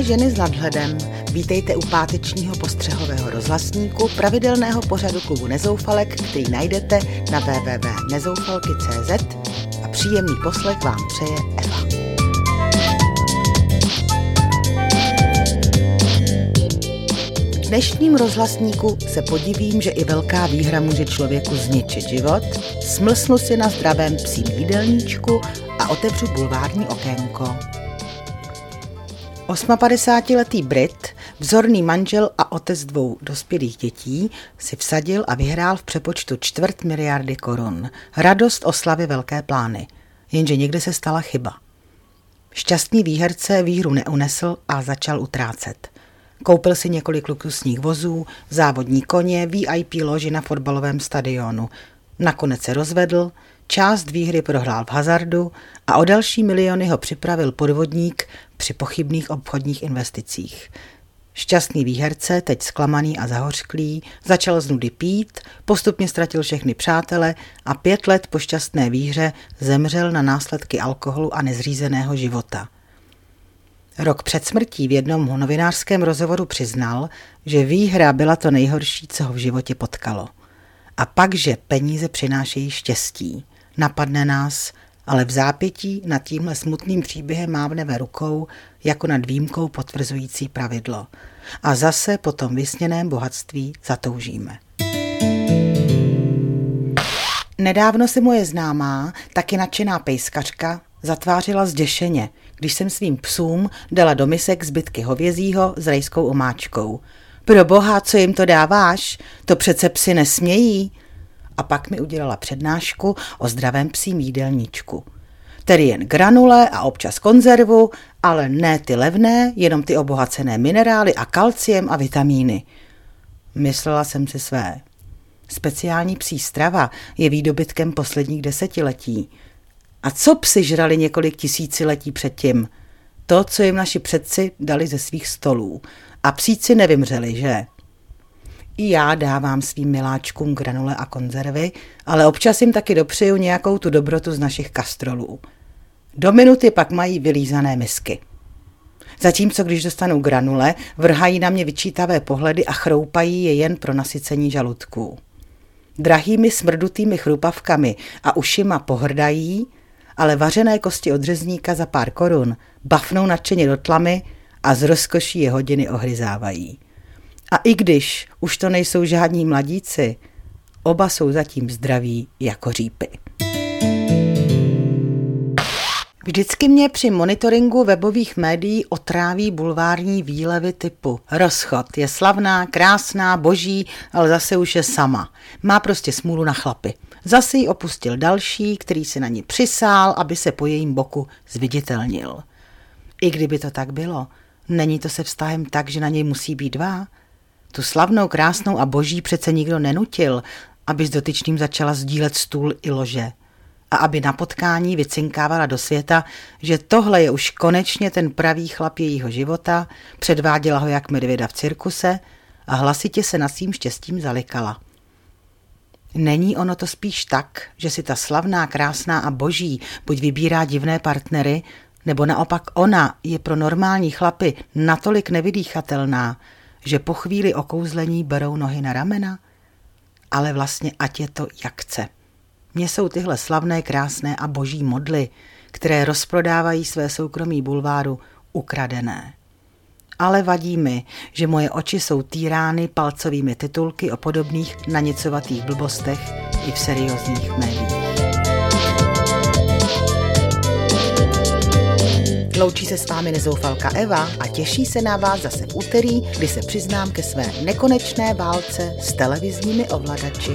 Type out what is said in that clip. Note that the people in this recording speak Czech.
Ženy s nadhledem, vítejte u pátečního postřehového rozhlasníku pravidelného pořadu klubu Nezoufalek, který najdete na www.nezoufalky.cz a příjemný poslech vám přeje Eva. V dnešním rozhlasníku se podivím, že i velká výhra může člověku zničit život, smlsnu si na zdravém psím jídelníčku a otevřu bulvární okénko. 58-letý Brit, vzorný manžel a otec dvou dospělých dětí, si vsadil a vyhrál v přepočtu čtvrt miliardy korun. Radost oslavy velké plány. Jenže někde se stala chyba. Šťastný výherce výhru neunesl a začal utrácet. Koupil si několik luxusních vozů, závodní koně, VIP loži na fotbalovém stadionu. Nakonec se rozvedl, část výhry prohrál v hazardu a o další miliony ho připravil podvodník při pochybných obchodních investicích. Šťastný výherce, teď zklamaný a zahořklý, začal z nudy pít, postupně ztratil všechny přátele a pět let po šťastné výhře zemřel na následky alkoholu a nezřízeného života. Rok před smrtí v jednom novinářském rozhovoru přiznal, že výhra byla to nejhorší, co ho v životě potkalo. A pak, že peníze přinášejí štěstí. Napadne nás, ale v zápětí nad tímhle smutným příběhem mávneme rukou jako nad výjimkou potvrzující pravidlo. A zase po tom vysněném bohatství zatoužíme. Nedávno se moje známá, taky nadšená pejskařka, zatvářila zděšeně, když jsem svým psům dala do misek zbytky hovězího s rejskou omáčkou. Pro boha, co jim to dáváš? To přece psy nesmějí a pak mi udělala přednášku o zdravém psím jídelníčku. Tedy jen granule a občas konzervu, ale ne ty levné, jenom ty obohacené minerály a kalciem a vitamíny. Myslela jsem si své. Speciální psí strava je výdobytkem posledních desetiletí. A co psi žrali několik tisíciletí předtím? To, co jim naši předci dali ze svých stolů. A psíci nevymřeli, že? I já dávám svým miláčkům granule a konzervy, ale občas jim taky dopřeju nějakou tu dobrotu z našich kastrolů. Do minuty pak mají vylízané misky. Zatímco když dostanou granule, vrhají na mě vyčítavé pohledy a chroupají je jen pro nasycení žaludků. Drahými smrdutými chrupavkami a ušima pohrdají, ale vařené kosti od řezníka za pár korun bafnou nadšeně do tlamy a z rozkoší je hodiny ohryzávají. A i když už to nejsou žádní mladíci, oba jsou zatím zdraví jako řípy. Vždycky mě při monitoringu webových médií otráví bulvární výlevy typu rozchod je slavná, krásná, boží, ale zase už je sama. Má prostě smůlu na chlapy. Zase ji opustil další, který se na ní přisál, aby se po jejím boku zviditelnil. I kdyby to tak bylo, není to se vztahem tak, že na něj musí být dva? Tu slavnou, krásnou a boží přece nikdo nenutil, aby s dotyčným začala sdílet stůl i lože. A aby na potkání vycinkávala do světa, že tohle je už konečně ten pravý chlap jejího života, předváděla ho jak medvěda v cirkuse a hlasitě se na svým štěstím zalikala. Není ono to spíš tak, že si ta slavná, krásná a boží buď vybírá divné partnery, nebo naopak ona je pro normální chlapy natolik nevydýchatelná, že po chvíli okouzlení berou nohy na ramena? Ale vlastně ať je to jak chce. Mně jsou tyhle slavné, krásné a boží modly, které rozprodávají své soukromí bulváru, ukradené. Ale vadí mi, že moje oči jsou týrány palcovými titulky o podobných nanicovatých blbostech i v seriózních médiích. Loučí se s vámi nezoufalka Eva a těší se na vás zase v úterý, kdy se přiznám ke své nekonečné válce s televizními ovladači.